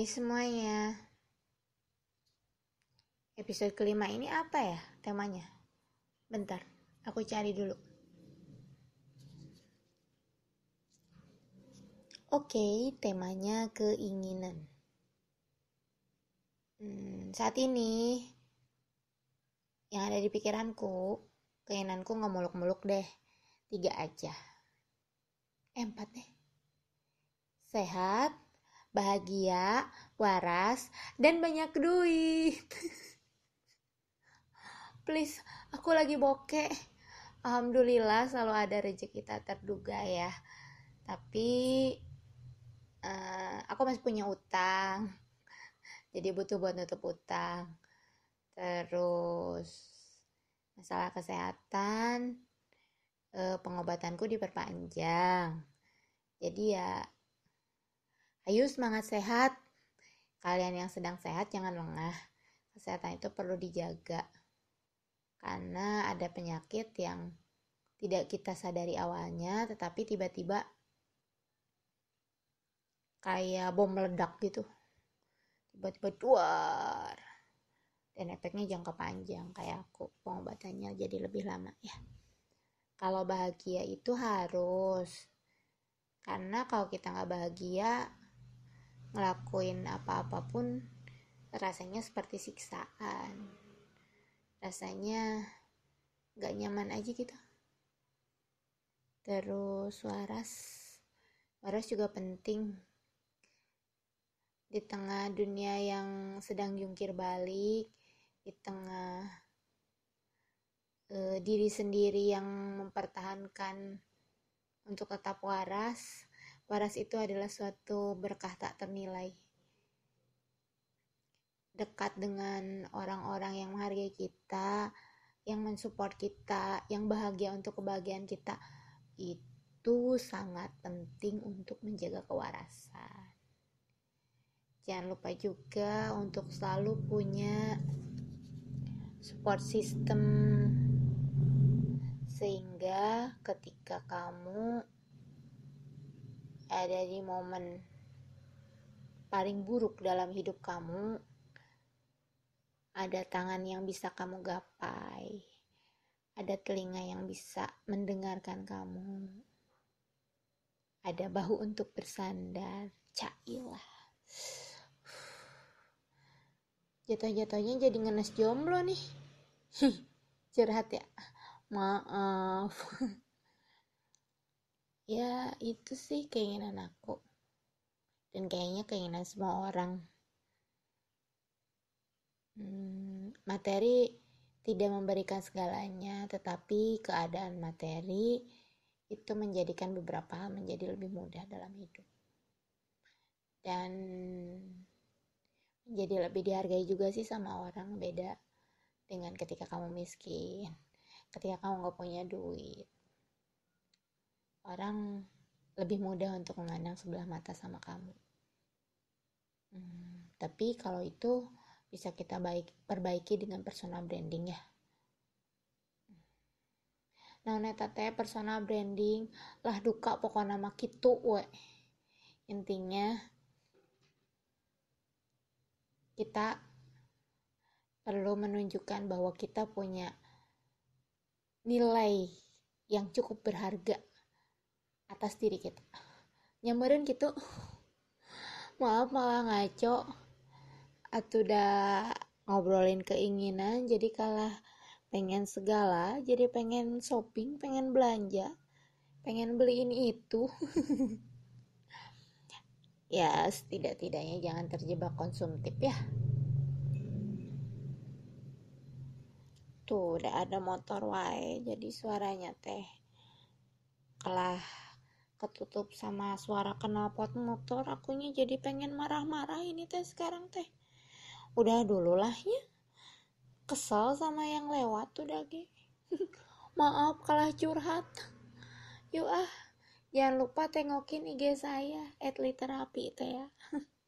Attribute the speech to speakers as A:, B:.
A: Hai semuanya. Episode kelima ini apa ya temanya? Bentar, aku cari dulu. Oke, temanya keinginan. Hmm, saat ini yang ada di pikiranku, keinginanku nggak muluk-muluk deh. Tiga aja. Eh, empat deh. Sehat, bahagia, waras, dan banyak duit. Please, aku lagi bokeh. Alhamdulillah selalu ada rezeki tak terduga ya. Tapi uh, aku masih punya utang. Jadi butuh buat nutup utang. Terus masalah kesehatan, uh, pengobatanku diperpanjang. Jadi ya Ayo semangat sehat. Kalian yang sedang sehat jangan lengah. Kesehatan itu perlu dijaga. Karena ada penyakit yang tidak kita sadari awalnya tetapi tiba-tiba kayak bom meledak gitu. Tiba-tiba duar. Dan efeknya jangka panjang kayak aku. Pengobatannya jadi lebih lama ya. Kalau bahagia itu harus karena kalau kita nggak bahagia ngelakuin apa-apapun rasanya seperti siksaan. Rasanya gak nyaman aja gitu. Terus waras waras juga penting. Di tengah dunia yang sedang jungkir balik di tengah uh, diri sendiri yang mempertahankan untuk tetap waras Waras itu adalah suatu berkah tak ternilai. Dekat dengan orang-orang yang menghargai kita, yang mensupport kita, yang bahagia untuk kebahagiaan kita, itu sangat penting untuk menjaga kewarasan. Jangan lupa juga untuk selalu punya support system sehingga ketika kamu ada di momen paling buruk dalam hidup kamu, ada tangan yang bisa kamu gapai, ada telinga yang bisa mendengarkan kamu, ada bahu untuk bersandar, cailah. Jatuh-jatuhnya jadi ngenes jomblo nih. Curhat ya. Maaf. ya itu sih keinginan aku. Dan kayaknya keinginan semua orang. Hmm, materi tidak memberikan segalanya tetapi keadaan materi itu menjadikan beberapa hal menjadi lebih mudah dalam hidup. Dan menjadi lebih dihargai juga sih sama orang beda dengan ketika kamu miskin ketika kamu gak punya duit orang lebih mudah untuk memandang sebelah mata sama kamu. Hmm, tapi kalau itu bisa kita baik perbaiki dengan personal branding ya. Nah, neta teh personal branding lah duka pokok nama kitu we. Intinya kita perlu menunjukkan bahwa kita punya nilai yang cukup berharga atas diri kita. Nyamperin gitu maaf malah ngaco. Atau udah ngobrolin keinginan jadi kalah pengen segala jadi pengen shopping pengen belanja pengen beli ini itu. Ya setidak-tidaknya jangan terjebak konsumtif ya. Tuh udah ada motor wae jadi suaranya teh kalah ketutup sama suara knalpot motor akunya jadi pengen marah-marah ini teh sekarang teh. Udah dulu lah ya. Kesel sama yang lewat udah ge maaf kalah curhat. Yuk ah jangan lupa tengokin IG saya at literapi teh ya